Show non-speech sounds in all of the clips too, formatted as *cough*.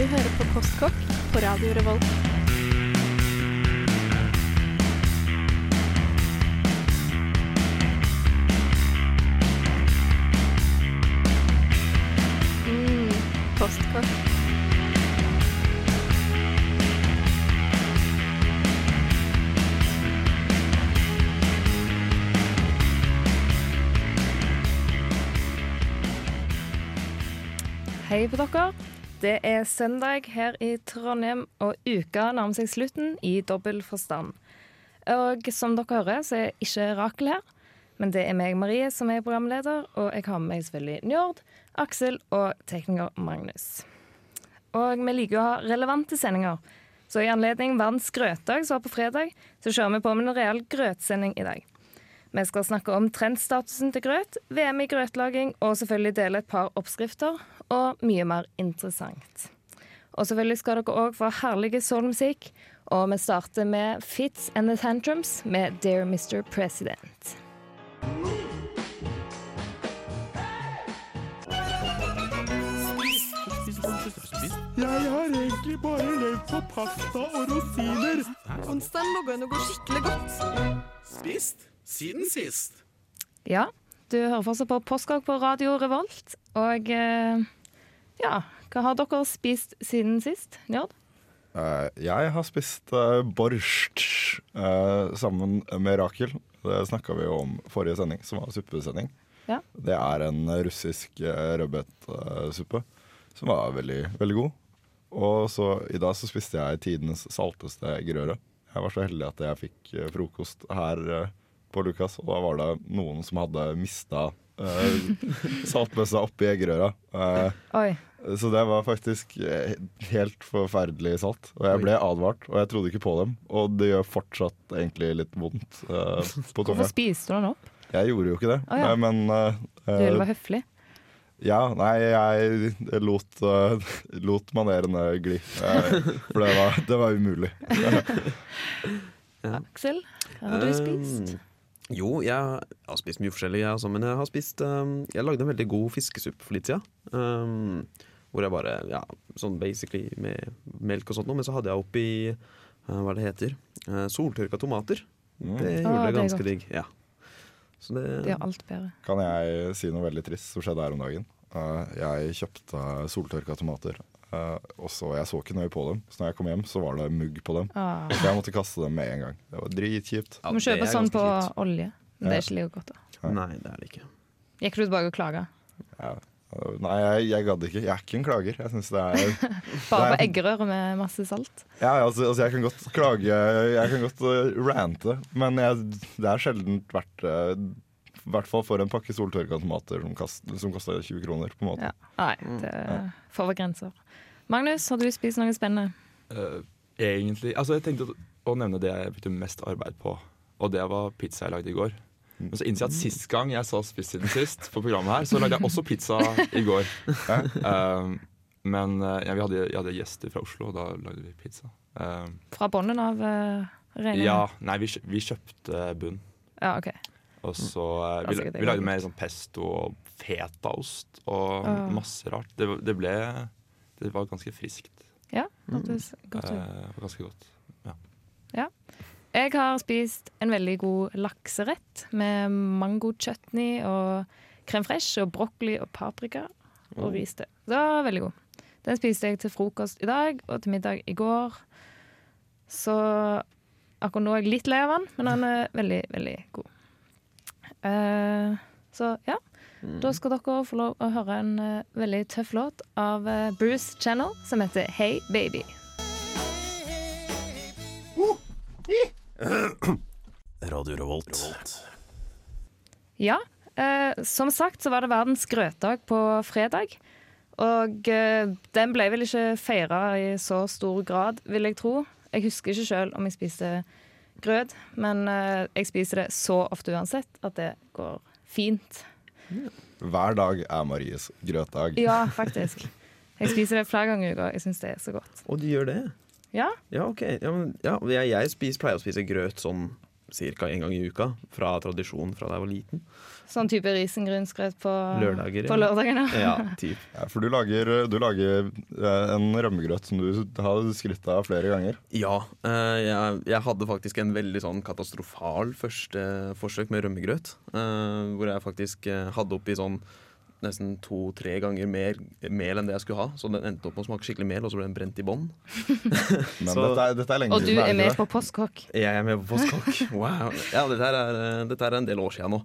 Du hører på Postkokk på Radio Revolt. Mm, postkokk. Hei på dere. Det er søndag her i Trondheim, og uka nærmer seg slutten i dobbel forstand. Og som dere hører, så er ikke Rakel her, men det er meg, Marie, som er programleder, og jeg har med meg selvfølgelig Njord, Aksel og tekniker Magnus. Og vi liker å ha relevante sendinger, så i anledning Verdens grøtdag, som var på fredag, så kjører vi på med en real grøtsending i dag. Vi skal snakke om trendstatusen til grøt, VM i grøtlaging og selvfølgelig dele et par oppskrifter og mye mer interessant. Og selvfølgelig skal dere òg få herlige soulmusikk, og vi starter med Fits and the Tantrums med Dear Mr. President. Jeg har egentlig bare levd på pasta og rosiner. Onsdagen lå an å gå skikkelig godt. Spist siden sist. Ja, du hører fortsatt på Postkokk på Radio Revolt, og eh, ja, hva har dere spist siden sist, Njord? Uh, jeg har spist uh, borsj uh, sammen med Rakel. Det snakka vi jo om forrige sending, som var suppesending. Ja. Det er en russisk uh, rødbetsuppe som var veldig, veldig god. Og så i dag så spiste jeg tidenes salteste eggerøre. Jeg var så heldig at jeg fikk eh, frokost her eh, på Lukas, og da var det noen som hadde mista *laughs* saltbøssa oppi eggerøra. Eh, Oi. Så det var faktisk eh, helt forferdelig salt. Og jeg ble advart, og jeg trodde ikke på dem. Og det gjør fortsatt egentlig litt vondt Uh, på tunga. Hvorfor spiste du den opp? Jeg gjorde jo ikke det, Oh, ja. men uh, Du ville være høflig. ja, nei, jeg lot, uh, lot manerene gli. For det var, det var umulig. *laughs* Aksel, hva har du spist? Jo, jeg har spist mye forskjellig, jeg også. Men jeg har spist Jeg lagde en veldig god fiskesuppe for litt siden. Um, hvor jeg bare Ja, sånn basically med melk og sånt noe. Men så hadde jeg oppi uh, hva det heter uh, soltørka tomater. Mm. Det gjorde ah, det ganske digg. Ja. Så det, Det er alt bedre. Kan jeg si noe veldig trist som skjedde her om dagen? Uh, jeg kjøpte soltørka tomater, Uh, og så jeg så ikke nøye på dem. Så når jeg kom hjem, så var det mugg på dem. Ah. Så jeg måtte kaste dem med en gang. Det var dritkjipt. ja, Du må kjøpe sånn på kjipt. olje. Men det er ikke like godt. da Nei, det er det ikke. Gikk du tilbake og klaga? Ja. Nei, jeg, jeg gadd ikke. Jeg er ikke en klager. Jeg synes det er *laughs* Bare på eggerøre med masse salt? Ja, altså, altså jeg kan godt klage Jeg kan godt uh, rante, men jeg, det er sjelden vært uh, I hvert fall for en pakke soltørka tomater som, kast, som koster 20 kroner. på en måte Ja. Nei, det får være grenser. Magnus, har du spist noe spennende? Uh, egentlig Altså, jeg tenkte å nevne det jeg brukte mest arbeid på, og det var pizza jeg lagde i går. Men så innser jeg at sist gang jeg sa Spist siden sist på programmet her, så lagde jeg også pizza i går. Eh, men eh, ja, vi hadde, jeg hadde gjester fra Oslo, og da lagde vi pizza. Eh, Fra bunnen av uh, regningen? ja, nei, vi, vi kjøpte bunn. ja. OK. Og så eh, vi, vi lagde mer sånn pesto og fetaost og Ah. masse rart. Det, det ble Det var ganske friskt. Ja, hørtes godt ut. Eh, ganske godt. Jeg har spist en veldig god lakserett med mango-chutney og crème fraîche og brokkoli og paprika og ris til. Det var veldig god. Den spiste jeg til frokost i dag og til middag i går. Så akkurat nå er jeg litt lei av den, men den er veldig, veldig god. Uh, så ja, da skal dere få lov å høre en uh, veldig tøff låt av uh, Bruce Channel som heter Hey Baby. Radio Revolt. Ja, eh, som sagt så var det verdens grøtdag på fredag. Og eh, den ble vel ikke feira i så stor grad, vil jeg tro. Jeg husker ikke sjøl om jeg spiste grøt, men eh, jeg spiser det så ofte uansett at det går fint. Hver dag er Maries grøtdag. Ja, faktisk. Jeg spiser det flere ganger i uka. Jeg syns det er så godt. Og du gjør det? Ja, Ja, OK. Ja, men, ja, jeg, jeg spiser, pleier å spise grøt sånn ca. en gang i uka, fra tradisjon fra da jeg var liten. Sånn type risengrynsgrøt på Lørdager, På ja. lørdagen, ja. Ja, *laughs* typ. Ja, for du lager, du lager eh, en rømmegrøt som du har skrytt av flere ganger. Ja, eh, jeg, jeg hadde faktisk en veldig sånn katastrofal første forsøk med rømmegrøt. eh, hvor jeg faktisk eh, hadde oppi sånn nesten to-tre ganger mer mel enn det jeg skulle ha. Så den endte opp med å smake skikkelig mel, og så ble den brent i bånn. *laughs* Er, er Og du er med på Postkokk. Jeg er med på postkokk. *laughs* Wow. Ja, dette er, eh, dette er en del år siden nå.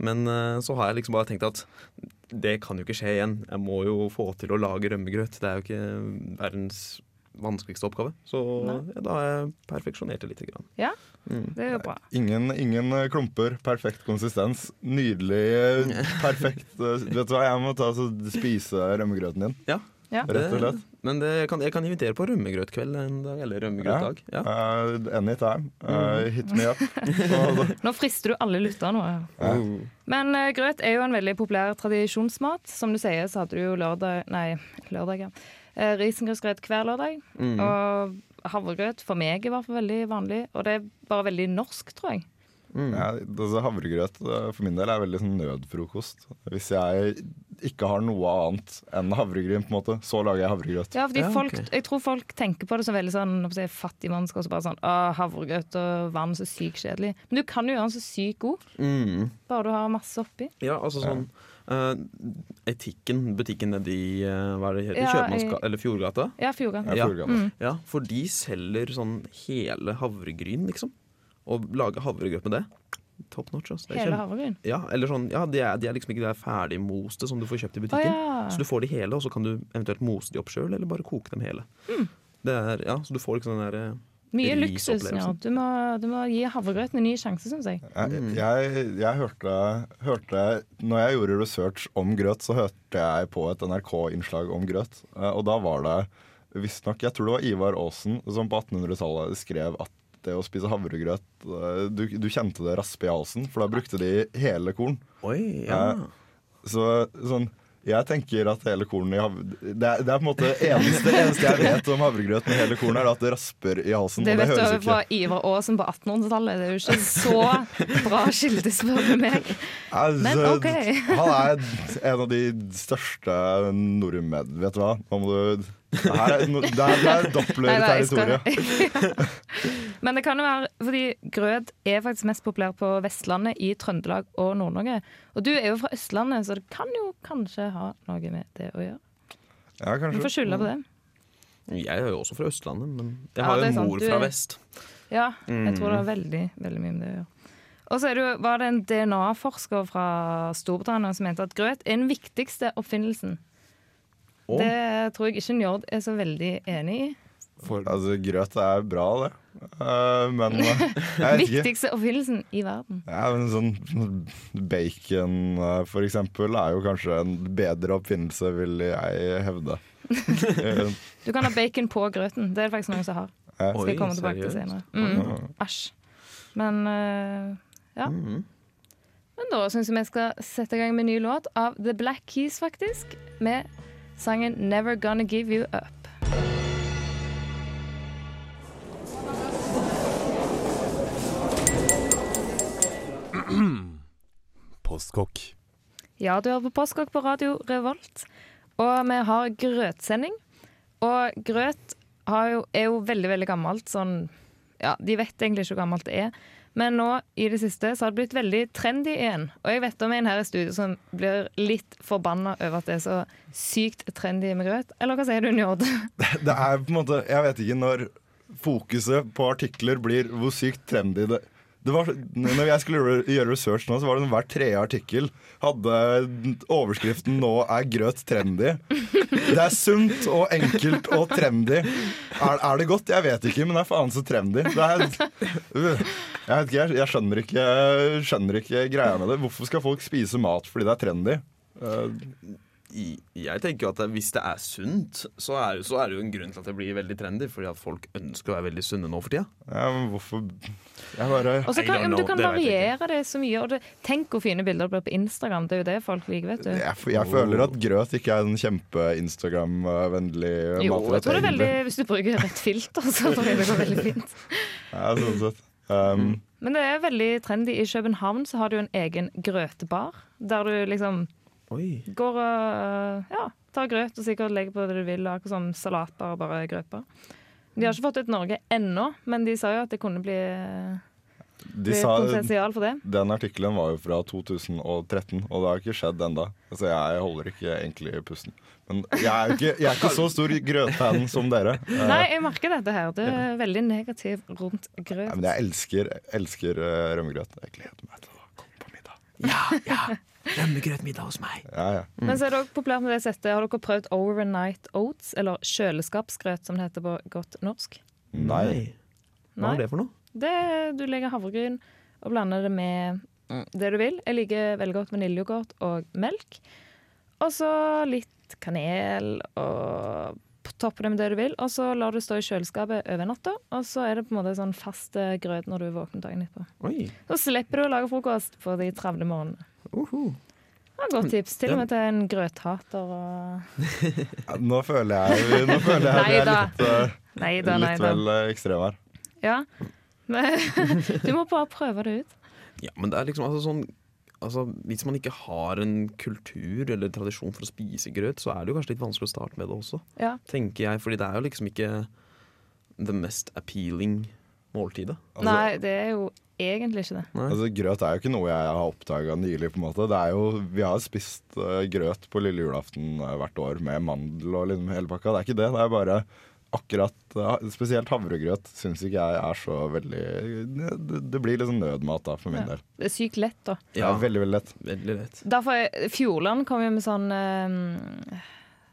Men eh, så har jeg liksom bare tenkt at det kan jo ikke skje igjen. Jeg må jo få til å lage rømmegrøt. Det er jo ikke verdens vanskeligste oppgave. Så ja, da har jeg perfeksjonert det lite grann. Ja, Mm. det er jo bra. Ingen, ingen eh, klumper, perfekt konsistens. Nydelig, eh, *laughs* perfekt eh, Vet du hva, jeg må ta og spise rømmegrøten din. Ja. Ja. Rett og slett. Men det, jeg, kan, jeg kan invitere på rømmegrøtkveld en dag. Eller rømmegrøtdag. Ja. Uh, anytime. Uh, hit me up. *laughs* Nå frister du alle lytterne. Ja. Men uh, grøt er jo en veldig populær tradisjonsmat. Som du sier, så hadde du jo lørdag Nei, lørdag, ja. Eh, Risengrynsgrøt hver lørdag. Mm. Og havregrøt for meg i hvert fall veldig vanlig. Og det er bare veldig norsk, tror jeg. Mm. Ja, altså havregrøt uh, for min del er veldig sånn nødfrokost. Hvis jeg ikke har noe annet enn havregryn, på en måte, så lager jeg havregrøt. Ja, fordi Ja, folk, okay. Jeg tror folk tenker på det som veldig sånn si, fattigmannsk. Så bare sånn «Å, havregrøt og vann, så sykt kjedelig. Men du kan jo gjøre den så sykt god, Mm. bare du har masse oppi. Ja, altså sånn eh, Etikken, butikken nedi uh, hva er det heter? Ja, Kjøpmannsgata eller Fjordgata? Ja, Fjordgata. Ja. Fjordgata. Mm. Ja, for de selger sånn hele havregryn, liksom. Og lager havregrøt med det. Top notch, Altså. Det er Hele havregryn. Ja, eller sånn, ja, de er, de er liksom ikke de ferdigmoste som du får kjøpt i butikken. butikken. ja. Så du får de hele, og så kan du eventuelt mose de opp sjøl, eller bare koke dem hele. Mm. Det er, ja, Så du får liksom den der eh, Mye luksus. Ja. Du, må, du må gi havregrøten en ny sjanse, syns jeg. Jeg, jeg, jeg hørte, hørte Når jeg gjorde research om grøt, så hørte jeg på et NRK-innslag om grøt. Eh, Og da var det visstnok Jeg tror det var Ivar Aasen som på 1800-tallet skrev at det å spise havregrøt eh, du, du kjente det raspe i halsen, for da brukte de hele korn. Oi, ja. Så sånn jeg tenker at hele kornet i hav... Det er, det er på en måte eneste, eneste jeg vet om havregrøt med hele kornet, er at det rasper i halsen. Det vet du fra Ivar Aasen på 1800-tallet. Det er jo ikke så bra kilde, spør du meg. Altså, Men OK. Han er en av de største nordmenn, vet du hva. Nå må du Det her er, no- det er, er jeg Doppler-territoriet. *laughs* Men det kan jo være fordi grøt er faktisk mest populær på Vestlandet, i Trøndelag og Nord-Norge. Og du er jo fra Østlandet, så det kan jo kanskje ha noe med det å gjøre. Ja, kanskje. Du får skylda skylde på det. Jeg er jo også fra Østlandet, men jeg har jo er en mor fra vest. Ja, jeg tror det Mm. har veldig, veldig mye med det å gjøre. Og så er det var det en DNA-forsker fra Storbritannia som mente at grøt er den viktigste oppfinnelsen. Det tror jeg ikke Njord er så veldig enig i. For, Altså, grøt er bra, det. Uh, men *laughs* eh, jeg vet ikke. Viktigste oppfinnelsen i verden. Ja, men sånn Bacon, eh, for eksempel, er jo kanskje en bedre oppfinnelse, vil jeg hevde. *laughs* Du kan ha bacon på grøten. Det er det faktisk noen som har. Eh? Skal jeg komme tilbake til senere. Mm. Æsj. Men uh, ja. Mm. Men da syns jeg vi skal sette i gang med en ny låt av The Black Keys, faktisk. Med sangen 'Never Gonna Give You Up'. *clears throat* Postkokk. Ja, du hører på Postkokk på Radio Revolt. Og vi har grøtsending. Og grøt har jo, er jo veldig, veldig gammelt. Sånn, ja, de vet egentlig ikke hvor gammelt det er. Men nå i det siste så har det blitt veldig trendy igjen. Og jeg vet om en her i studio som blir litt forbanna over at det er så sykt trendy med grøt. Eller hva sier du, Njord? *laughs* Det er på en måte Jeg vet ikke når fokuset på artikler blir hvor sykt trendy det var, når jeg skulle gjøre- research nå, så var det sånn hver tredje artikkel hadde overskriften 'Nå er grøt trendy'. Det er sunt og enkelt og trendy. Er, er det godt? Jeg vet ikke, men det er faen så trendy. Er, jeg ikke, jeg, jeg skjønner ikke, skjønner ikke greia med det. Hvorfor skal folk spise mat fordi det er trendy? I- Jeg tenker jo at Hvis det er sunt, så er, så er det jo en grunn til at det blir veldig trendy. Fordi at folk ønsker å være veldig sunne nå for tida. ja, men hvorfor Jeg bare Og så I kan, know, men du kan det variere det så mye. Og det, tenk hvor fine bilder det blir på Instagram. Det er jo det folk liker, vet du. Jeg, jeg føler at grøt ikke er en kjempe-Instagram-vennlig Jo, jeg tror det er veldig Hvis du bruker rett filter, så tror jeg det går veldig fint. *laughs* Ja, sånn sett. Um, Men det er veldig trendy. I København så har du en egen grøtebar, der du liksom Oi. går og ja, tar grøt og sikkert legger på det du vil, akkurat som salatbar, bare grøtbar. De har ikke fått ut Norge ennå, men de sa jo at det kunne bli, De sa, potensial for det. den artikkelen var jo fra 2013, og det har ikke skjedd ennå. Altså, jeg holder ikke egentlig pusten. Men jeg er ikke, jeg er ikke så stor grøtfan som dere. Eh, *laughs* Nei, jeg merker dette her. Du er veldig negativ rundt grøt. grøt. men jeg elsker, elsker eh, rømmegrøt. Jeg gleder meg til å komme på middag. Ja, ja. Rømmegrøtmiddag hos meg. Ja, ja. Men så er det også populært med det settet. Har dere prøvd overnight oats, eller kjøleskapsgrøt, som det heter på godt norsk? Nei. Hva er det for noe? Det, du legger havregryn og blander det med mm, det du vil. Jeg liker veldig godt vaniljeyoghurt og melk. Og så litt kanel og toppe det med det du vil. Og så lar du stå i kjøleskapet over natta, og så er det på en måte sånn fast eh, grøt når du våkner dagen etterpå. Oi. Så slipper du å lage frokost på de travle morgenene. Uhu. Det godt tips. Til og med til en grøthater og *laughs* Ja, Nå føler jeg, nå føler jeg vi er Neida. litt, eh, nei litt vel ekstrem ekstreme her. Ja. *laughs* Du må bare prøve det ut. Ja, men det er liksom altså, sånn altså, Hvis man ikke har en kultur eller tradisjon for å spise grøt, så er det jo kanskje litt vanskelig å starte med det også, Ja. tenker jeg. Fordi det er jo liksom ikke the mest appealing måltidet. Altså, Nei, det er jo egentlig ikke det. Altså, grøt er jo ikke noe jeg har oppdaga nylig. på en måte Det er jo, Vi har spist uh, grøt på lille julaften uh, hvert år med mandel og liksom hele pakka. Det er ikke det. Det er bare akkurat uh, Spesielt havregrøt syns ikke jeg er så veldig Det, det blir liksom nødmat da, for min Ja. del. Det er sykt lett, da. Ja, veldig, veldig lett. Veldig lett. Derfor er- Fjordland kom jo med sånn eh,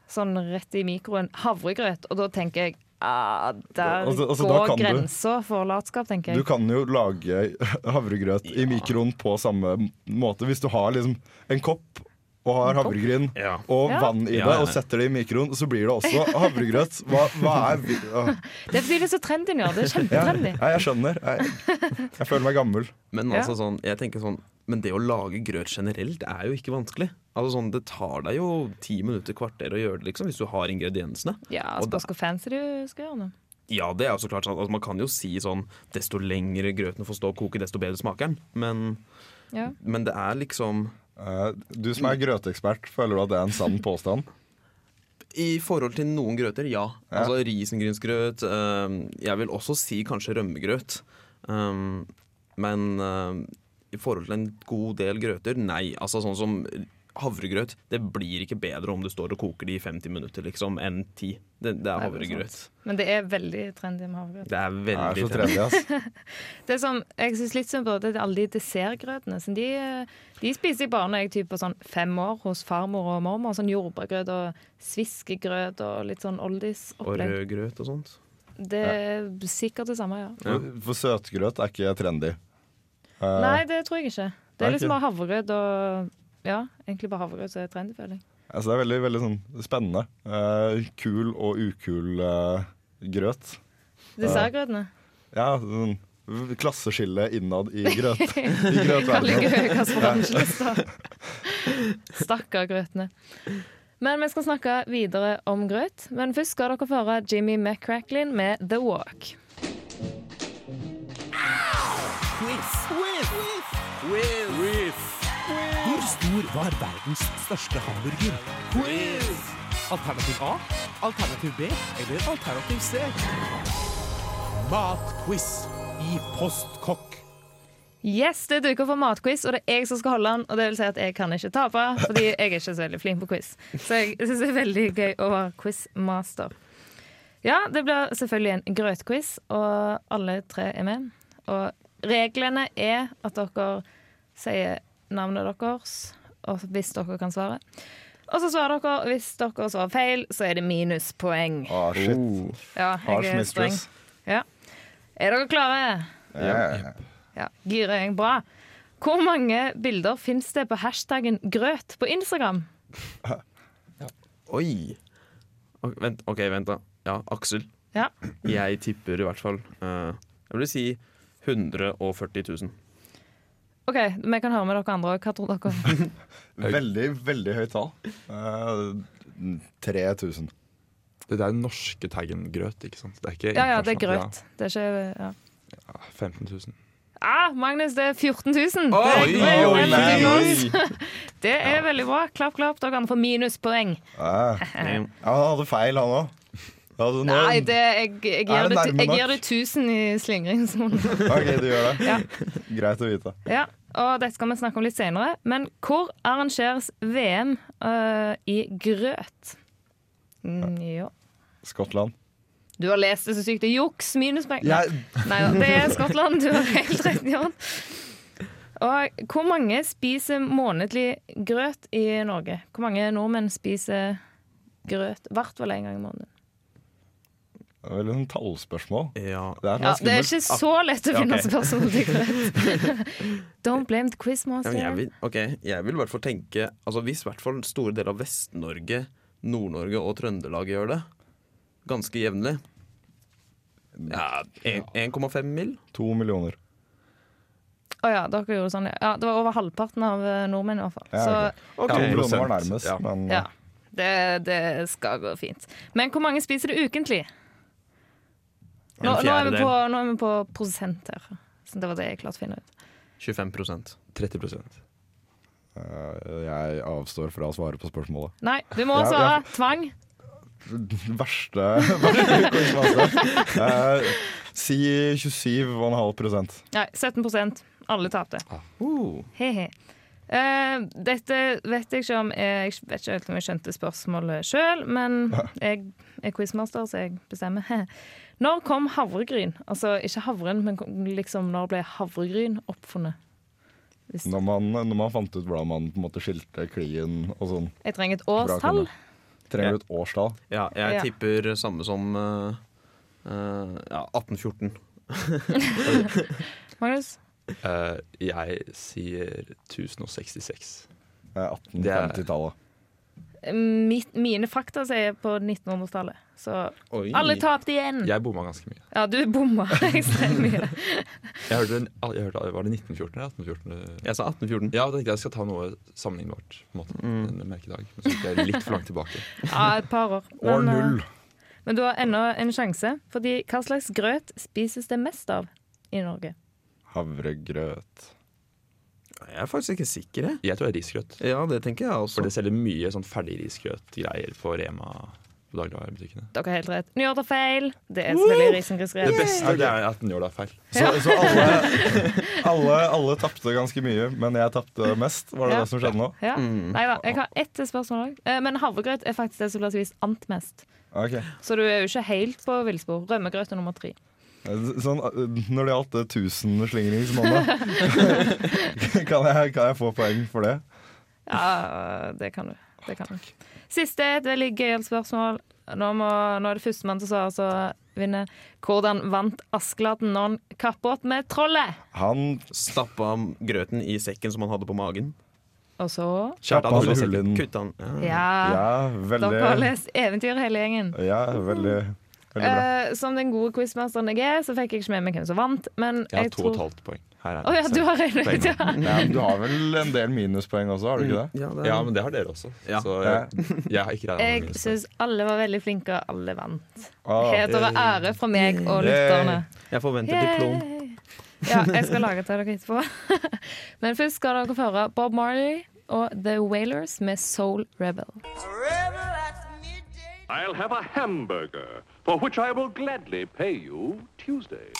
Sånn rett i mikroen havregrøt, og da tenker jeg ah, Der Altså- altså, går grensa for latskap, tenker Du kan jo lage havregrøt i mikroen på samme måte. Hvis du har liksom en kopp og har havregryn Ja. og Ja. vann i Ja, det, ja. og setter det i mikroen, så blir det også havregrøt. Hva, hva er vi- *laughs* Åh. Det blir fordi det er så trendy nå. Det er *laughs* Ja, kjempetrendy. ja, jeg skjønner. Jeg, jeg føler meg gammel. Men Ja. altså sånn, jeg tenker sånn Men det å lage grøt generelt er jo ikke vanskelig. Altså sånn, Det tar deg jo ti minutter, kvarter å gjøre det, liksom, hvis du har ingrediensene. Ja, Og spørs hvor fancy du skal gjøre det. Ja, det er jo så klart sånn, altså, Man kan jo si sånn desto lengre grøten får stå og koke, desto bedre smaker den. Men, Ja. men det er liksom Du som er grøteekspert, føler du at det er en sann *laughs* påstand? I forhold til noen grøter, ja. Ja. Altså risengrynsgrøt. jeg vil også si kanskje rømmegrøt. Men i forhold til en god del grøter, nei. Altså sånn som havregrøt. Det blir ikke bedre om du står og koker det i 50 minutter, liksom, enn 10. Det, det er er havregrøt. Men det er veldig trendy med havregrøt. Det er Det er veldig så trendy, ass. *laughs* Det er som, jeg syns litt synd på det er alle de dessertgrøtene. De, de spiser jeg bare når jeg typ på sånn fem år hos farmor og mormor. Sånn jordbærgrøt og sviskegrøt og litt sånn Og oldies-opplegg. rødgrøt og sånt. Det er sikkert det samme, ja. Ja. For, søtgrøt er ikke trendy. Eh, Nei, det tror jeg ikke. Det er liksom bare havregrøt og Ja, egentlig bare havregrøt er trendy, føler jeg. altså, det er veldig, veldig sånn spennende. Eh, kul og ukul eh, grøt. Dessertgrøtene. Ja, sånn klasseskille innad i *laughs* grøt. I grøtverdenen. Stakkar grøtene. Men vi skal snakke videre om grøt. Men først skal dere få høre Jimmy McCracklin med The Walk. Hvor stor var verdens største hamburger? Quiz! Alternativ A, alternativ B eller alternativ C? Matquiz i Postkokk. Yes, det er duka for matquiz, og det er jeg som skal holde den. Og det vil si at jeg kan ikke tape, fordi jeg er ikke så veldig flink på quiz. Så jeg syns det er veldig gøy å være quizmaster. Ja, det blir selvfølgelig en grøtquiz, og alle tre er med. Og reglene er at dere sier navnet deres, og hvis dere kan svare. Og så svarer dere. Hvis dere svarer feil, så er det minuspoeng. Oh, shit. Ja, Harsh er mistress. Ja. Er dere klare? Ja. Ja, giring, bra. Hvor mange bilder fins det på hashtaggen grøt på Instagram? *laughs* Oi! Ok, vent, ok, vent da. Ja, Aksel. Ja. Jeg tipper i hvert fall uh, Jeg vil si 140 000. OK, vi kan høre med dere andre. Hva tror dere? *laughs* Veldig, veldig høyt tall. Uh, 3000. Det er den norske taggen grøt, ikke sant? Det er ikke Ja, ja, det er grøt. grøt. Det er ikke ja. Ja, 15 000. Ah, Magnus, det er 14 000. Oi, det, er oi, oi. *laughs* det er veldig bra. Klapp, klapp. Dere kan få minuspoeng. *laughs* Ja, han hadde feil, han òg. Nei, det, jeg, jeg, gir det det, jeg gir det 1000 i slingringsmonn. OK, du gjør det. Ja. Greit å vite. Ja, og dette skal vi snakke om litt senere. Men hvor arrangeres VM uh, i grøt? Mm, ja. Skottland. Du har lest det så sykt. Det er juks. Minuspoeng. Ja. Nei da, det er Skottland. Du har helt rett, Jørn. *laughs* Og hvor mange spiser månedlig grøt i Norge? Hvor mange nordmenn spiser grøt? Hvert vel en gang i måneden. Det er tallspørsmål. Ja. Det er, Ja, det er ikke så lett å finne ok. spørsmål *laughs* til. Don't blame the Ja, quizmaster. Ja, jeg, vil, ok, jeg vil i hvert fall tenke altså Hvis i hvert fall store deler av Vest-Norge, Nord-Norge og Trøndelag gjør det ganske jevnlig Ja, 1,5 mil? To millioner. Å ja, dere gjorde sånn. ja. Ja, det var over halvparten av eh, nordmenn i hvert fall. Ja, Så okay. To millioner var nærmest, Ja. men ja, det, det skal gå fint. Men hvor mange spiser du ukentlig? Nå, nå, er, vi på, nå er vi på prosent her. Så det var det jeg klarte å finne ut. 25% 30 uh, jeg avstår fra å svare på spørsmålet. Nei, du må også ha ja. Tvang. *laughs* Verste, *laughs* verste. Eh, si 27,5 Nei, 17 Alle tapte. uh. He-he. Eh, dette vet jeg ikke om Jeg vet ikke helt om jeg skjønte spørsmålet sjøl, men jeg er quizmaster, så jeg bestemmer. *laughs* Når kom havregryn? Altså ikke havren, men liksom når ble havregryn oppfunnet? Hvis Når man, når man fant ut hvordan man på en måte skilte klien og sånn. jeg trenger et årstall. Trenger du et årstall? Ja, jeg Ja. tipper samme som uh, uh, ja, 1814. *laughs* Magnus? Uh, jeg sier 1066. Eh, Det er- 1850-tallet. Mitt, mine fakta sier på 1900-tallet. Så Oi. alle tapte igjen. Jeg bomma ganske mye. Ja, du bomma *laughs* ekstremt mye. Jeg hørte, jeg hørte, Var det 1914 eller 1814? Jeg sa 1814. Ja, jeg tenkte jeg jeg skal ta noe sammenlignbart. på en måte, En merkedag. Men så gikk jeg litt for langt tilbake. *laughs* Ja, et par år. År Men, eh, null. Men du har ennå en sjanse, fordi hva slags grøt spises det mest av i Norge? Havregrøt. Jeg er faktisk ikke sikker, jeg. Jeg tror det er risgrøt. Ja, det tenker jeg også. For det selger mye sånn ferdig risgrøt-greier på Rema på dagligvarebutikkene. Dere har helt rett. Njord tar feil. Det er selvfølgelig risengrynsgrøt. Det beste det er at den gjør deg feil. Så, så alle, *laughs* alle, alle tapte ganske mye, men jeg tapte mest. Var det Ja. det som skjedde nå? Ja. Mm. Nei da, jeg har ett spørsmål òg. Men havregrøt er faktisk det som blir spist ant mest. Okay. Så du er jo ikke helt på villspor. Rømmegrøt er nummer tre. Sånn, eh, når det gjaldt det tusenslingringsmonnet, *laughs* kan, jeg, kan jeg få poeng for det? Ja, det kan du. Det kan du. Siste er et veldig gøyalt spørsmål. Nå, må, nå er det førstemann til å svare som vinner. Hvordan vant Askeladden når han kappåt med trollet? Han Stappa grøten i sekken som han hadde på magen. Og så kjappa Han hullet hull i sekken. Kutta han. Ja. Ja, veldig dere har lest eventyr hele gjengen. ja, veldig, Eh, som den gode quizmasteren jeg er, så fikk jeg ikke med meg hvem som vant. Men Jeg har jeg to og et tror halvt poeng. Her er oh, ja, du har regnet ut, *laughs* ja. Ja, du har vel en del minuspoeng også, har du ikke det? Ja, det er- Ja, men det har dere også. Ja. Så jeg, jeg har ikke regna Jeg syns alle var veldig flinke, og alle vant. Ah, Heder og ære fra meg og lytterne. Jeg forventer diplom. Ja, jeg skal lage til dere etterpå. *laughs* Men først skal dere få høre Bob Marley og The Wailers med Soul Rebel. I'll have a hamburger, for which I will gladly pay you Tuesday.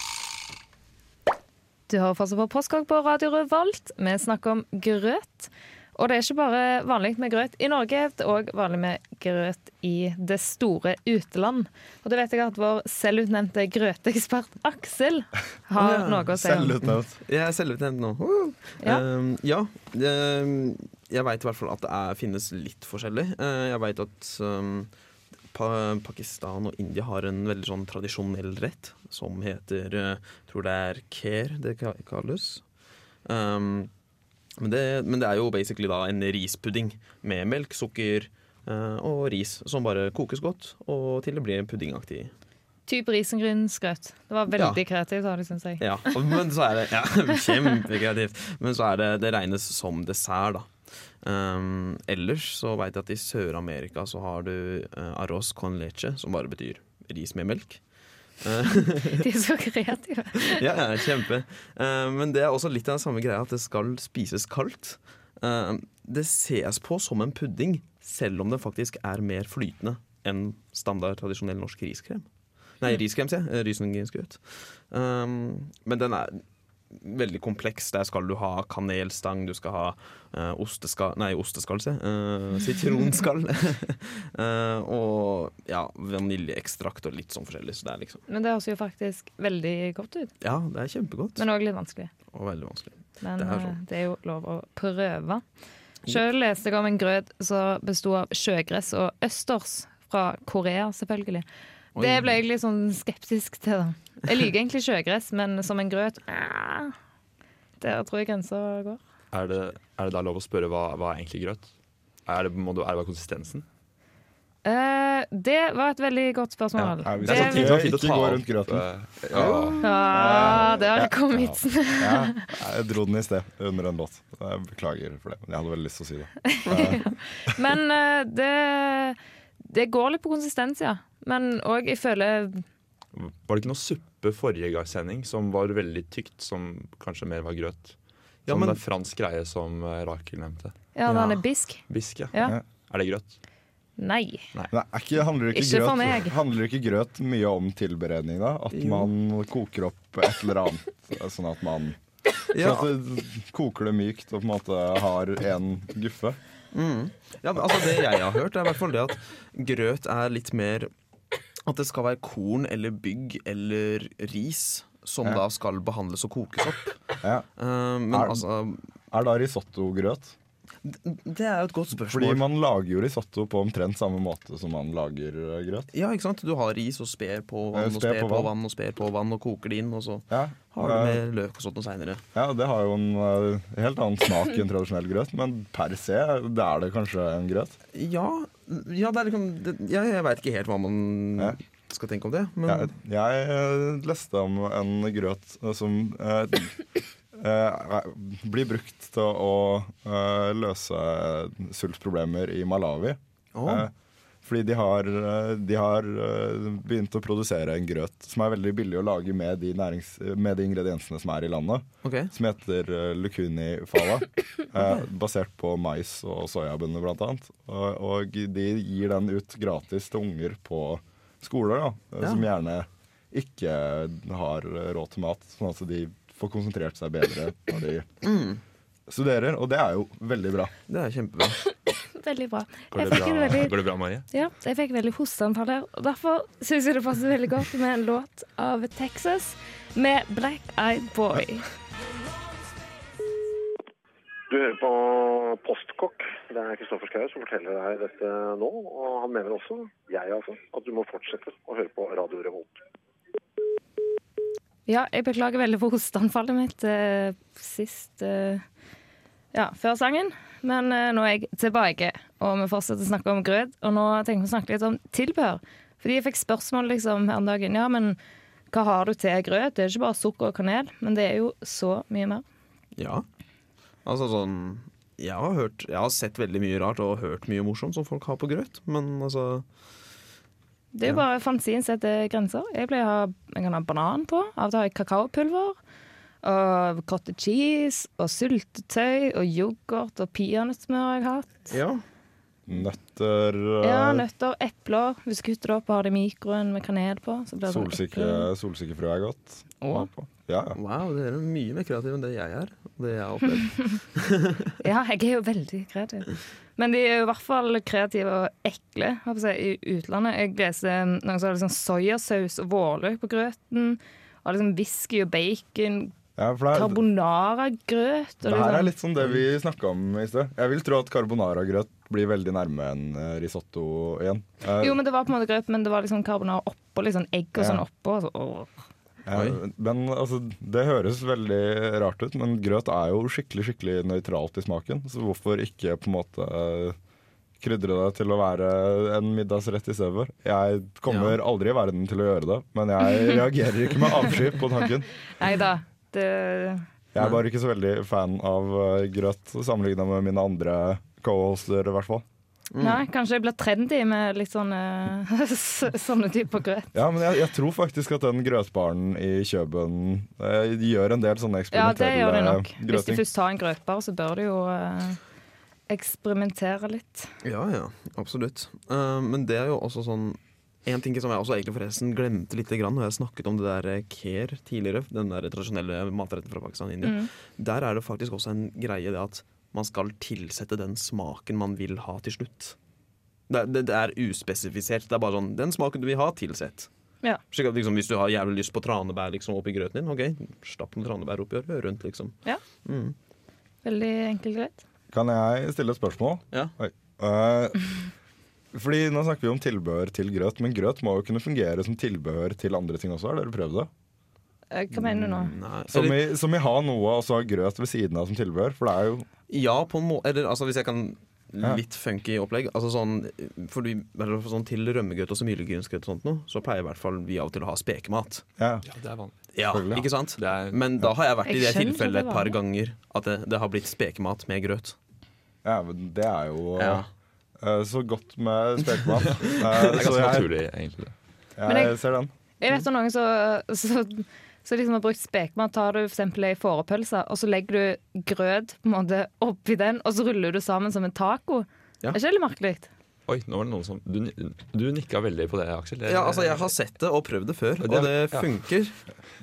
Du hører fortsatt på Postkokk på Radio Revolt. Vi snakker om grøt. Og det er ikke bare vanlig med grøt i Norge, det er òg vanlig med grøt i det store uteland. Og det vet jeg at vår selvutnevnte grøteekspert Aksel har Ja, noe å si. Selvutnevnt. Jeg er selvutnevnt nå. Uh. Ja. Um, ja. um, jeg veit i hvert fall at det er, finnes litt forskjellig. Uh, jeg veit at um, Pakistan og India har en veldig sånn tradisjonell rett som heter Jeg tror det er kher det ka- kalles. Um, men, det, men det er jo basically da en rispudding med melk, sukker uh, og ris som bare kokes godt og til det blir en puddingaktig. Type risengrynsgrøt. Det var veldig Ja. kreativt, har deg, syns jeg. Ja, men så er det ja, *laughs* kjempekreativt. Men så er det, det regnes som dessert, da. Um, ellers så veit jeg at i Sør-Amerika så har du uh, arroz con leche, som bare betyr ris med melk. *laughs* De er så kreative. *laughs* ja, ja, kjempe. Uh, men det er også litt av den samme greia at det skal spises kaldt. Uh, det ses på som en pudding, selv om den faktisk er mer flytende enn standard tradisjonell norsk riskrem. Nei, riskrem, sier jeg. Eh, Risengrynsgrøt. Um, men den er veldig kompleks. Der skal du ha kanelstang, du skal ha uh, osteskall Nei, osteskall, se. Uh, sitronskall. uh, *laughs* og ja, vaniljeekstrakt og litt sånn forskjellig. Så det liksom Men det høres jo faktisk veldig godt ut. Ja, det er kjempegodt. Men òg litt vanskelig. Og veldig vanskelig. Men Det er sånn. det er jo lov å prøve. Sjøl leste jeg om en grøt som besto av sjøgress og østers. Fra Korea, selvfølgelig. Oi. Det ble jeg litt sånn skeptisk til. da. Jeg liker egentlig sjøgress, men som en grøt ah, Der tror jeg grensa går. Er det, er det da lov å spørre hva, hva er egentlig grøt? Er det, må du, er det bare konsistensen? Uh, det var et veldig godt spørsmål. Ja, Det er sånn ting som er fint å ikke ta opp. rundt grøten. eh, Ja. Ja, der kom vitsen. Ja, jeg dro den i sted under en låt. Jeg beklager for det, men jeg hadde veldig lyst til å si det. *laughs* Men eh, det, det går litt på konsistens, ja. Men òg jeg føler Var det ikke noe suppe forrige gang sending som var veldig tykt, som kanskje mer var grøt? Ja, men- det er fransk greie som eh, Rakel nevnte. Ja, Ja. den er bisk. Bisk, ja. Ja. Er det grøt? Nei. Nei, Nei ikke, handler, ikke Ikke for grøt, meg. handler ikke grøt mye om tilberedning, da? At Jo. man koker opp et eller annet, sånn at man Ja, Så at det koker det mykt og på en måte har en guffe. Mm. ja, altså Det jeg har hørt, er i hvert fall det at grøt er litt mer At det skal være korn eller bygg eller ris som Ja. da skal behandles og kokes opp. Ja. Uh, men Er- altså Er da risotto grøt? Det er jo et godt spørsmål. Fordi man lager jo risotto på omtrent samme måte som man lager eh, grøt. Ja, ikke sant? Du har ris og sper på vann Eh, og sper på på vann. vann og sper på vann og koker det inn, og så Ja, har du med løk og sånt noe seinere. ja, det har jo en uh, helt annen smak enn tradisjonell grøt, men per se det er det kanskje en grøt. Ja, ja, det er liksom det, ja, Jeg veit ikke helt hva man Ja. skal tenke om det, men Jeg, jeg leste om en grøt som eh, blir brukt til å eh, løse sultproblemer i Malawi. Oh. Eh, fordi de har, eh, de har eh, begynt å produsere en grøt som er veldig billig å lage med de, nærings, med de ingrediensene som er i landet. Okay. Som heter lukuni fala. eh, basert på mais og soyabønner, annet. Og, og de gir den ut gratis til unger på skoler, da, eh, Ja. som gjerne ikke har eh, råd til mat. Sånn at de får konsentrert seg bedre når de Mm, studerer. Og det er jo veldig bra. det er kjempebra. *coughs* Veldig bra. Går det bra, veldig, går det bra Marie? ja, jeg fikk veldig hosteanfall her. Og derfor syns jeg det passer veldig godt med en låt av Texas med Black Eyed Boy. Du hører på Postkokk. Det er Kristoffer Schou som forteller deg dette nå. Og han mener også, jeg altså, at du må fortsette å høre på Radio Revolt. Ja, jeg beklager veldig for hosteanfallet mitt eh, sist eh, Ja, før sangen. Men eh, nå er jeg tilbake, og vi fortsetter å snakke om grøt. Og nå tenker vi å snakke litt om tilbehør. Fordi jeg fikk spørsmål liksom her om dagen. Ja, men hva har du til grøt? Det er ikke bare sukker og kanel, men det er jo så mye mer. Ja. Altså sånn jeg har, hørt, jeg har sett veldig mye rart og hørt mye morsomt som folk har på grøt, men altså Det er jo bare fantasien setter grenser. Jeg pleier å ha, jeg kan ha banan på. Av og til har jeg kakaopulver. Og cottage cheese og syltetøy og yoghurt og peanøttsmør har jeg hatt. Ja. Nøtter, uh, Ja, nøtter, epler. Hvis du kutter det opp og har det i mikroen med kanel på. Solsikkefrø er godt. Å. Ja, ja. Wow, dere er mye mer kreative enn det jeg er. Og det jeg har opplevd. *laughs* Ja, jeg er jo veldig kreativ. Men de er jo i hvert fall kreative og ekle jeg, i utlandet. Jeg leste noen som hadde liksom soyasaus og vårløk på grøten. Og liksom whisky og bacon. ja Carbonara-grøt. Det her er liksom- litt som det vi snakka om i sted. Jeg vil tro at carbonara-grøt blir veldig nærme en eh, risotto igjen. Eh, Jo, men det var på en måte grøt, men det var liksom carbonara oppå, litt sånn egg og Ja. sånn oppå. Så, eh, men altså, Det høres veldig rart ut, men grøt er jo skikkelig skikkelig nøytralt i smaken. Så hvorfor ikke på en måte eh, krydre det til å være en middagsrett i stedet? Jeg kommer aldri i verden til å gjøre det, men jeg *laughs* reagerer ikke med avsky på tanken. Nei da. Det Jeg er bare ikke så veldig fan av eh, grøt sammenligna med mine andre co-hoster, i hvert fall. Nei, kanskje jeg blir trendy med litt sånne, *laughs* sånne typer grøt. Ja, men jeg, jeg tror faktisk at den grøtbaren i Kjøben eh, gjør en del sånne Ja, det gjør de nok. nok. Hvis de først har en grøtbar, så bør de jo eh, eksperimentere litt. Ja, ja, absolutt. Uh, men det er jo også sånn En ting som jeg også egentlig forresten glemte litt grann når jeg snakket om det der eh, kher tidligere, den der tradisjonelle matretten fra Pakistan og India, Mm. der er det faktisk også en greie det at man skal tilsette den smaken man vil ha til slutt. Det, er- det, det er uspesifisert. Det er bare sånn Den smaken du vil ha, tilsett. Ja. Slik at liksom, Hvis du har jævlig lyst på tranebær liksom, oppi grøten din, OK, stapp noen tranebær oppi og rør rundt, liksom. Ja. Mm. Veldig enkelt greit. Kan jeg stille et spørsmål? Ja. Oi. Eh, fordi Nå snakker vi om tilbehør til grøt, men grøt må jo kunne fungere som tilbehør til andre ting også. Har dere prøvd det? Eh, Hva mener du nå? Nei, Som i, som i ha noe og så ha grøt ved siden av som tilbehør? For det er jo Ja, på en måte. Eller altså, hvis jeg kan Litt funky opplegg. Altså sånn, fordi, for sånn Til rømmegrøt og smørgrynsgrøt og sånt noe, så pleier i hvert fall vi av og til å ha spekemat. Ja, Ja, det er vanlig. Ja, ikke sant? Det er, Men da har jeg vært i det tilfellet et par ganger at det, det har blitt spekemat med grøt. ja men det er jo Ja. uh, så godt med spekemat. uh, *laughs* det er ganske naturlig, egentlig. jeg, Men jeg- ser den. Jeg vet om noen som så, liksom har brukt spekemat. Tar du for eksempel ei fårepølse, og så legger du grøt på en måte oppi den, og så ruller du sammen som en taco. Ja. Er ikke det litt merkelig? Oi, nå var det noen som Du, du nikka veldig på det, Aksel. Det- Ja, altså Jeg har sett det og prøvd det før, Det- og det ja. funker.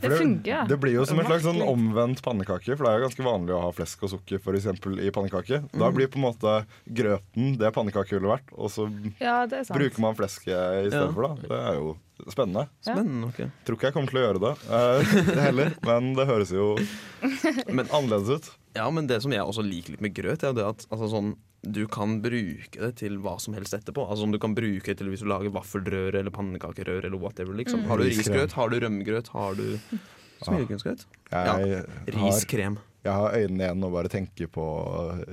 Det funker. Det blir jo som en slags sånn omvendt pannekake, for det er jo ganske vanlig å ha flesk og sukker for eksempel, i pannekake. Da Mm. blir på en måte grøten det pannekake ville vært, og så Ja, det er sant. bruker man flesket i stedet Ja. for. da Det er jo spennende. Spennende. ok. Tror ikke jeg kommer til å gjøre det uh, heller, men det høres jo *laughs* Men- annerledes ut. Ja, men det som jeg også liker litt med grøt, er jo det at altså, sånn, du kan bruke det til hva som helst etterpå. Altså om Du kan bruke det til hvis du lager vaffelrør eller pannekakerør eller whatever. liksom Mm. Har du risgrøt, har du rømmegrøt, har du smørgrynsgrøt? Ja, Riskrem. jeg har øynene igjen og bare tenker på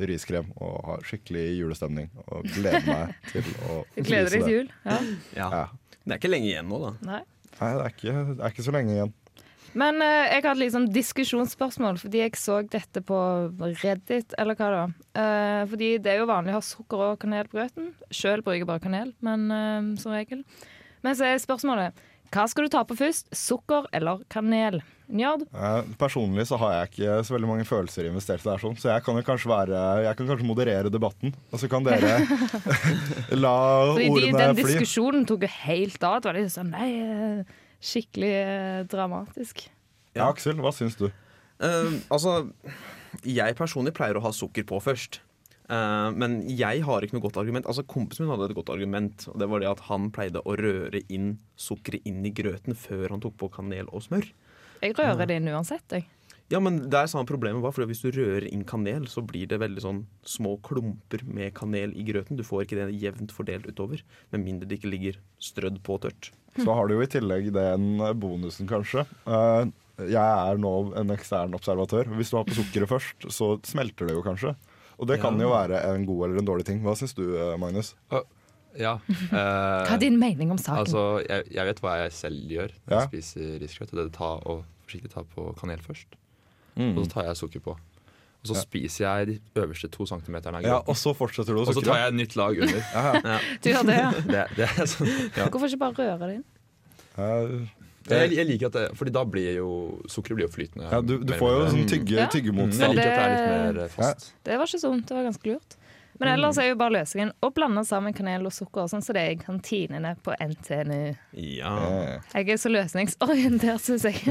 riskrem og har skikkelig julestemning. Og gleder meg *laughs* til å Du gleder deg til jul? Ja. Ja. Ja. Det er ikke lenge igjen nå, da. Nei. Nei, det er, ikke, det er ikke så lenge igjen. Men eh, jeg hadde liksom diskusjonsspørsmål, fordi jeg så dette på Reddit, eller hva var. Eh, fordi det er jo vanlig å ha sukker og kanel på grøten. Sjøl bruker jeg bare kanel, men eh, som regel. Men så er spørsmålet hva skal du ta på først, sukker eller kanel? Njard? Eh, personlig så har jeg ikke så veldig mange følelser investert i det sånn, så jeg kan jo kanskje være Jeg kan kanskje moderere debatten, og så kan dere *laughs* la Fordi de, ordene den fly. diskusjonen tok jo helt av. Det var litt sånn nei, eh, skikkelig eh, dramatisk. Ja, Aksel, hva syns du? Uh, altså, jeg personlig pleier å ha sukker på først. Uh, men jeg har ikke noe godt argument. Altså Kompisen min hadde et godt argument. Og det var det at Han pleide å røre inn sukkeret inn i grøten før han tok på kanel og smør. Jeg rører det inn uansett, jeg. Ja, men det er samme problemet var, for Hvis du rører inn kanel, så blir det veldig sånn små klumper med kanel i grøten. Du får ikke det jevnt fordelt utover, med mindre det ikke ligger strødd på tørt. Så har du jo i tillegg den bonusen, kanskje. Eh, jeg er nå en ekstern observatør. Hvis du har på sukkeret først, så smelter det jo kanskje. Og det kan Ja. jo være en god eller en dårlig ting. Hva syns du, eh, Magnus? Ja. Hva eh, er din mening om saken? altså, jeg, jeg vet hva jeg selv gjør når Ja. jeg spiser risgrøt. Det er å forsiktig ta på kanel først. Mm. Og så tar jeg sukker på. Og så Ja. spiser jeg de øverste to centimeterne av grøten. og så fortsetter du å og så tar jeg et nytt lag under. *laughs* Ja, Du gjør det, ja. *laughs* Det, det er sånn, ja. Hvorfor ikke bare røre det inn? Eh, jeg, jeg liker at det, fordi da blir jo sukkeret blir jo flytende. ja, du, du mer får jo mer. sånn tygge, Ja. Mm, Jeg liker at det er litt mer eh, fast. Det var ikke sunt. Det var ganske lurt. Men ellers er jo bare løsningen å blande sammen kanel og sukker, sånn som det er i kantinene på NTNU. Ja. Jeg er så løsningsorientert, syns jeg.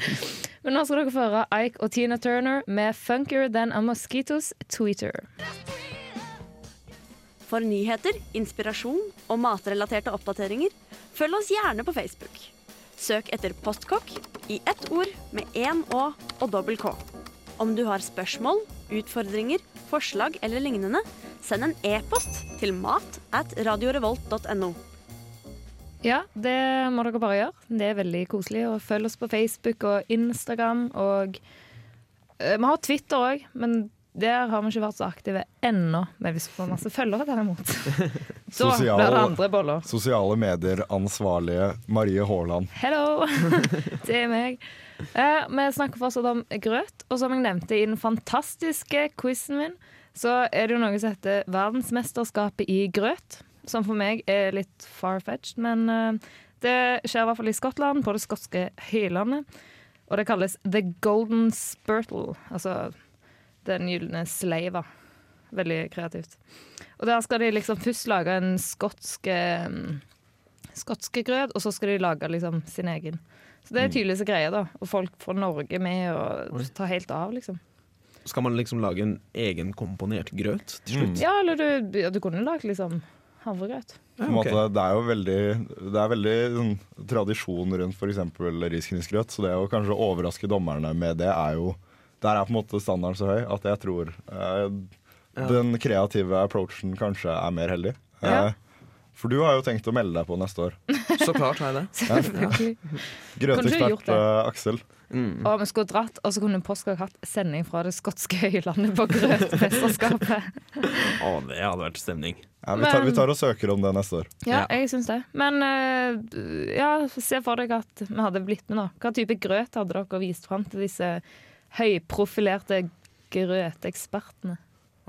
*laughs* Men nå skal dere få høre Ike og Tina Turner med 'Funkier Than a Mosquitos Tweeter'. For nyheter, inspirasjon og matrelaterte oppdateringer, følg oss gjerne på Facebook. Søk etter Postkokk i ett ord med én Å og dobbel K. Om du har spørsmål, utfordringer, forslag eller lignende, send en e-post til mat at radiorevolt.no. Ja, det må dere bare gjøre. Det er veldig koselig. Og følg oss på Facebook og Instagram. Og eh, vi har Twitter òg, men der har vi ikke vært så aktive ennå. Men hvis vi får masse følgere derimot, *laughs* da Sosial- blir det andre boller. Sosiale medier-ansvarlige Marie Haaland. Hello! *laughs* Det er meg. Eh, vi snakker fortsatt om grøt, og som jeg nevnte i den fantastiske quizen min, så er det jo noe som heter verdensmesterskapet i grøt. Som for meg er litt far-fetched, men eh, det skjer i hvert fall i Skottland, på det skotske høylandet. Og det kalles The Golden Spurtle, altså den gylne sleiva. Veldig kreativt. Og der skal de liksom først lage en skotsk eh, skotske grøt, og så skal de lage liksom sin egen. Så det er tydeligvis greia, da. Og folk fra Norge med og tar helt av, liksom. Skal man liksom lage en egenkomponert grøt til slutt? Ja, eller du, ja, du kunne lagd liksom havregrøt. Ja, okay. det er jo veldig, det er veldig sånn, tradisjon rundt f.eks. risgrynsgrøt, så det å kanskje overraske dommerne med det er jo Der er på en måte standarden så høy at jeg tror eh, Ja. den kreative approachen kanskje er mer heldig. Ja. Eh, for du har jo tenkt å melde deg på neste år. *laughs* Så klart har jeg det. Kunne Grøtekspert eh, Aksel. Mm. Og vi skulle dratt, og så kunne Postkokk hatt sending fra det skotske høylandet på grøtmesterskapet. *laughs* Å, det hadde vært stemning. Ja, vi, tar, Men- vi tar og søker om det neste år. Ja, Ja. jeg syns det. Men uh, ja, se for deg at vi hadde blitt med, nå. Hva type grøt hadde dere vist fram til disse høyprofilerte grøtekspertene?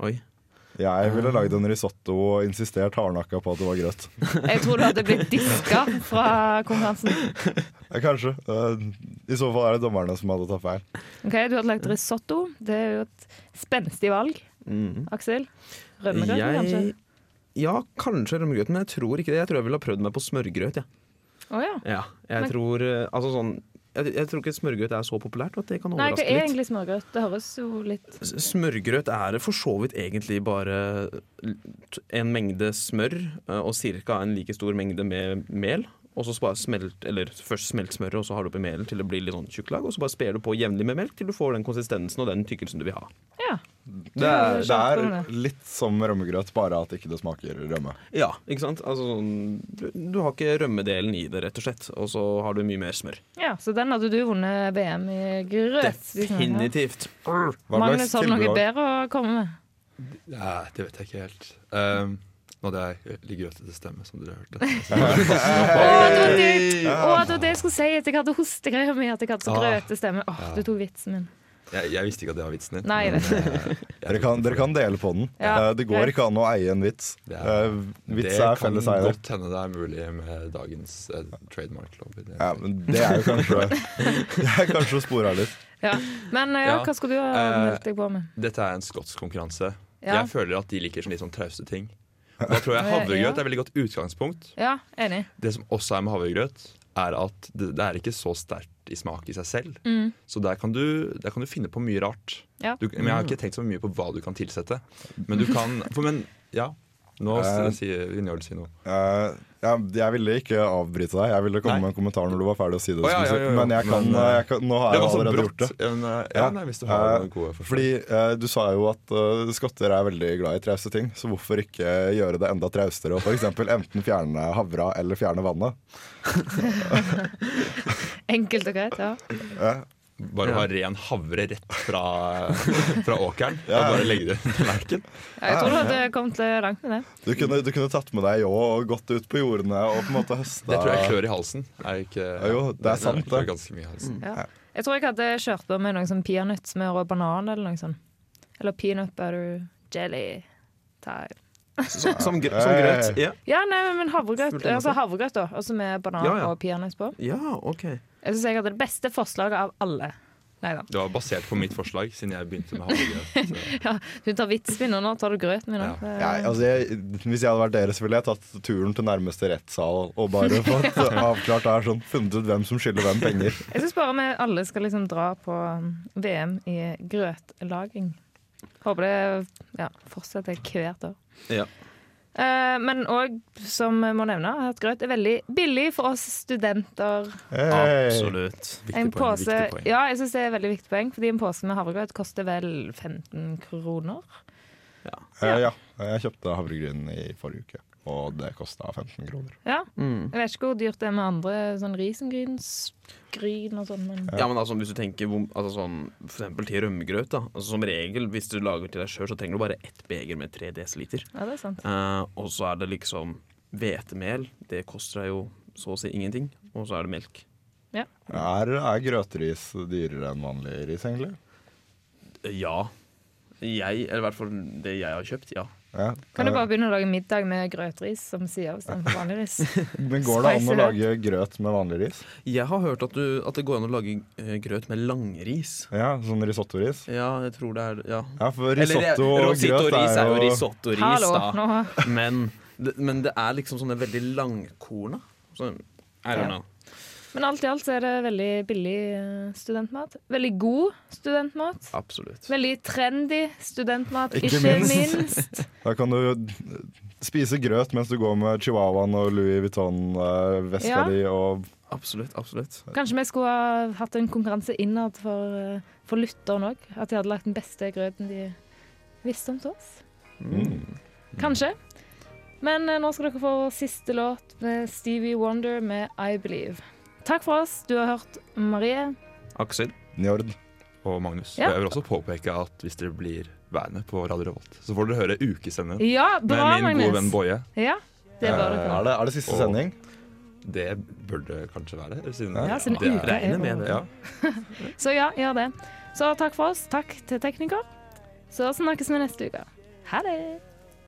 Oi. Jeg ville lagd en risotto og insistert hardnakka på at det var grøt. *laughs* Jeg tror du hadde blitt diska fra konkurransen. *laughs* Ja, kanskje. I så fall er det dommerne som hadde tatt feil. Ok, Du hadde lagd risotto. Det er jo et spenstig valg. Mm. Aksel? Rømmegrøt, kanskje? Ja, kanskje rømmegrøt, men jeg tror ikke det. Jeg tror jeg ville ha prøvd meg på smørgrøt. Ja. Oh, ja. Ja, jeg Men- tror eh, Altså sånn jeg, jeg tror ikke smørgrøt er så populært, at det kan Nei, hva er egentlig smørgrøt? Det høres jo litt Smørgrøt er for så vidt egentlig bare en mengde smør eh, og ca. en like stor mengde med mel. Og så bare smelt, eller Først smelt smøret, og så har du oppi melen til det blir litt sånn tjukklag. Og så bare sper du på jevnlig med melk til du får den konsistensen og den tykkelsen du vil ha. Ja. Det er, det er litt som rømmegrøt, bare at ikke det smaker rømme. Ja, ikke sant? Altså, sånn, du, du har ikke rømmedelen i det, rett og slett. Og så har du mye mer smør. Ja, Så den hadde du vunnet VM i grøt. Definitivt. Magnus, har du noe bedre å komme med? Ja, det vet jeg ikke helt. Um, nå hadde jeg litt til stemme, som dere hørte. Å, *laughs* det var det, det jeg skulle si, at jeg hadde hostegreier med at jeg hadde så Ah. grøte stemme. Åh, oh, du tok vitsen min. Jeg, jeg visste ikke at det var vitsen din. Nei, men, det- eh, jeg Dere kan, dere kan dele på den. Ja, uh, det går greit. ikke an å eie en vits. Det Uh, vits er felles kan godt hende det er mulig med dagens uh, trademark-lov. Ja, men det er jo kanskje *laughs* Det er kanskje å spore av litt. Ja. Men eh, ja, Ja. hva skulle du ha Eh, meldt deg på med? Dette er en skotsk konkurranse. Ja. Jeg føler at de liker sånn litt sånn trauste ting. Da tror jeg havregrøt er et veldig godt utgangspunkt. Ja, enig. Det som også er med havregrøt, er at det, det er ikke så sterkt i smak i seg selv. Mm. Så der kan, du, der kan du finne på mye rart. Ja. Du, men Jeg har ikke tenkt så mye på hva du kan tilsette. Men du kan *laughs* for, Men ja, nå Eh, sier Vinjard si noe. Uh, ja, jeg ville ikke avbryte deg. Jeg ville komme Nei. med en kommentar når du var ferdig å si det. Oh, ja, ja, ja, ja. Men jeg kan, Men, eh, jeg kan, nå har jeg allerede allerede gjort det. Men, ja, nei, hvis du har uh, noen gode forslag. Fordi uh, Du sa jo at uh, skotter er veldig glad i trauste ting, så hvorfor ikke gjøre det enda traustere og f.eks. enten fjerne havra eller fjerne vannet? *laughs* Enkelt og greit, ja. Bare å ha ren havre rett fra, *laughs* fra åkeren Ja. og bare legge det i tallerken. Ja, Jeg tror du hadde kommet langt med det. du, kunne, du kunne tatt med deg ljå og gått ut på jordene og på en måte høsta Det tror jeg klør i halsen. Er ikke, Ja, jo, det er sant, det. ganske mye i halsen. Ja. Jeg tror jeg hadde kjørt på med noe sånn peanøttsmør og banan eller noe sånt. Eller peanut butter jelly time. Som, som, gr som grøt. Ja. Ja, nei, men havregrøt. Altså havregrøt, da. Altså med banan Ja, ja. og peanøtt på. ja, OK. Jeg syns jeg hadde det beste forslaget av alle. Neida. Det var basert på mitt forslag, siden jeg begynte med havregrøt. *laughs* Ja, du tar vitsen min, og nå tar du grøten min. Ja. Ja, altså jeg, hvis jeg hadde vært dere, så ville jeg tatt turen til nærmeste rettssal og bare *laughs* fått avklart det her sånn, funnet ut hvem som skylder hvem penger. Jeg syns bare vi alle skal liksom dra på um, VM i grøtlaging. Håper det ja, fortsetter hvert år. Ja. Eh, men òg, som må nevne, at grøt er veldig billig for oss studenter. Hey. Absolutt. Viktig En poeng, pose, viktig poeng. ja, jeg synes det er veldig viktig poeng, fordi en pose med havregrøt koster vel 15 kroner. Eh, ja, jeg kjøpte havregryn i forrige uke, og det kosta 15 kroner. Ja, Mm. Jeg vet ikke hvor dyrt det er med andre sånn risengrynsgryn og sånn, men Ja, men altså, hvis du tenker altså, sånn, For eksempel til rømmegrøt. da altså, Som regel, hvis du lager til deg sjøl, så trenger du bare ett beger med 3 dl. ja, det er sant. Eh, og så er det liksom hvetemel. Det koster deg jo så å si ingenting. Og så er det melk. Er, er grøteris dyrere enn vanlig ris, egentlig? Eh, Ja. Jeg, eller i hvert fall det jeg har kjøpt, ja. Ja. Kan du Eh, bare begynne å lage middag med grøtris som sier av istedenfor vanlig ris? *laughs* Men går det an å lage grøt med vanlig ris? Jeg har hørt at, du, at det går an å lage eh, grøt med langris. Ja, sånn risottoris? Ja, jeg tror det er Ja. Ja, for Eller, risotto og risotto-ris grøt er jo jo risotto-ris, da. nå Men det, men det er liksom sånne veldig langkorna. Så, I don't know. Men alt i alt så er det veldig billig eh, studentmat. Veldig god studentmat. Absolutt. Veldig trendy studentmat, Ikke ikke, minst. minst. *laughs* Da kan du spise grøt mens du går med chihuahuaen og Louis Vuitton-veska Ja. di og Absolutt. absolutt Kanskje vi skulle ha hatt en konkurranse innad for, eh, for lytteren òg. At de hadde lagt den beste grøten de visste om til oss. mm. Kanskje. Men eh, nå skal dere få siste låt med Stevie Wonder med I Believe. Takk for oss. Du har hørt Marie. Aksel? Njord. Og Magnus. Ja. Jeg vil også påpeke at hvis dere blir værende på Radio Revolt, så får dere høre ukesendingen Ja, med bra, Magnus. gode venn. Boje. Ja, det bør Eh, dere. er, det, er det siste Og- sending? Det bør det kanskje være. Siden Ja, siden det uka er med det. Ja. *laughs* Så ja, gjør det. Så takk for oss. Takk til tekniker. Så snakkes vi neste uke. Ha det.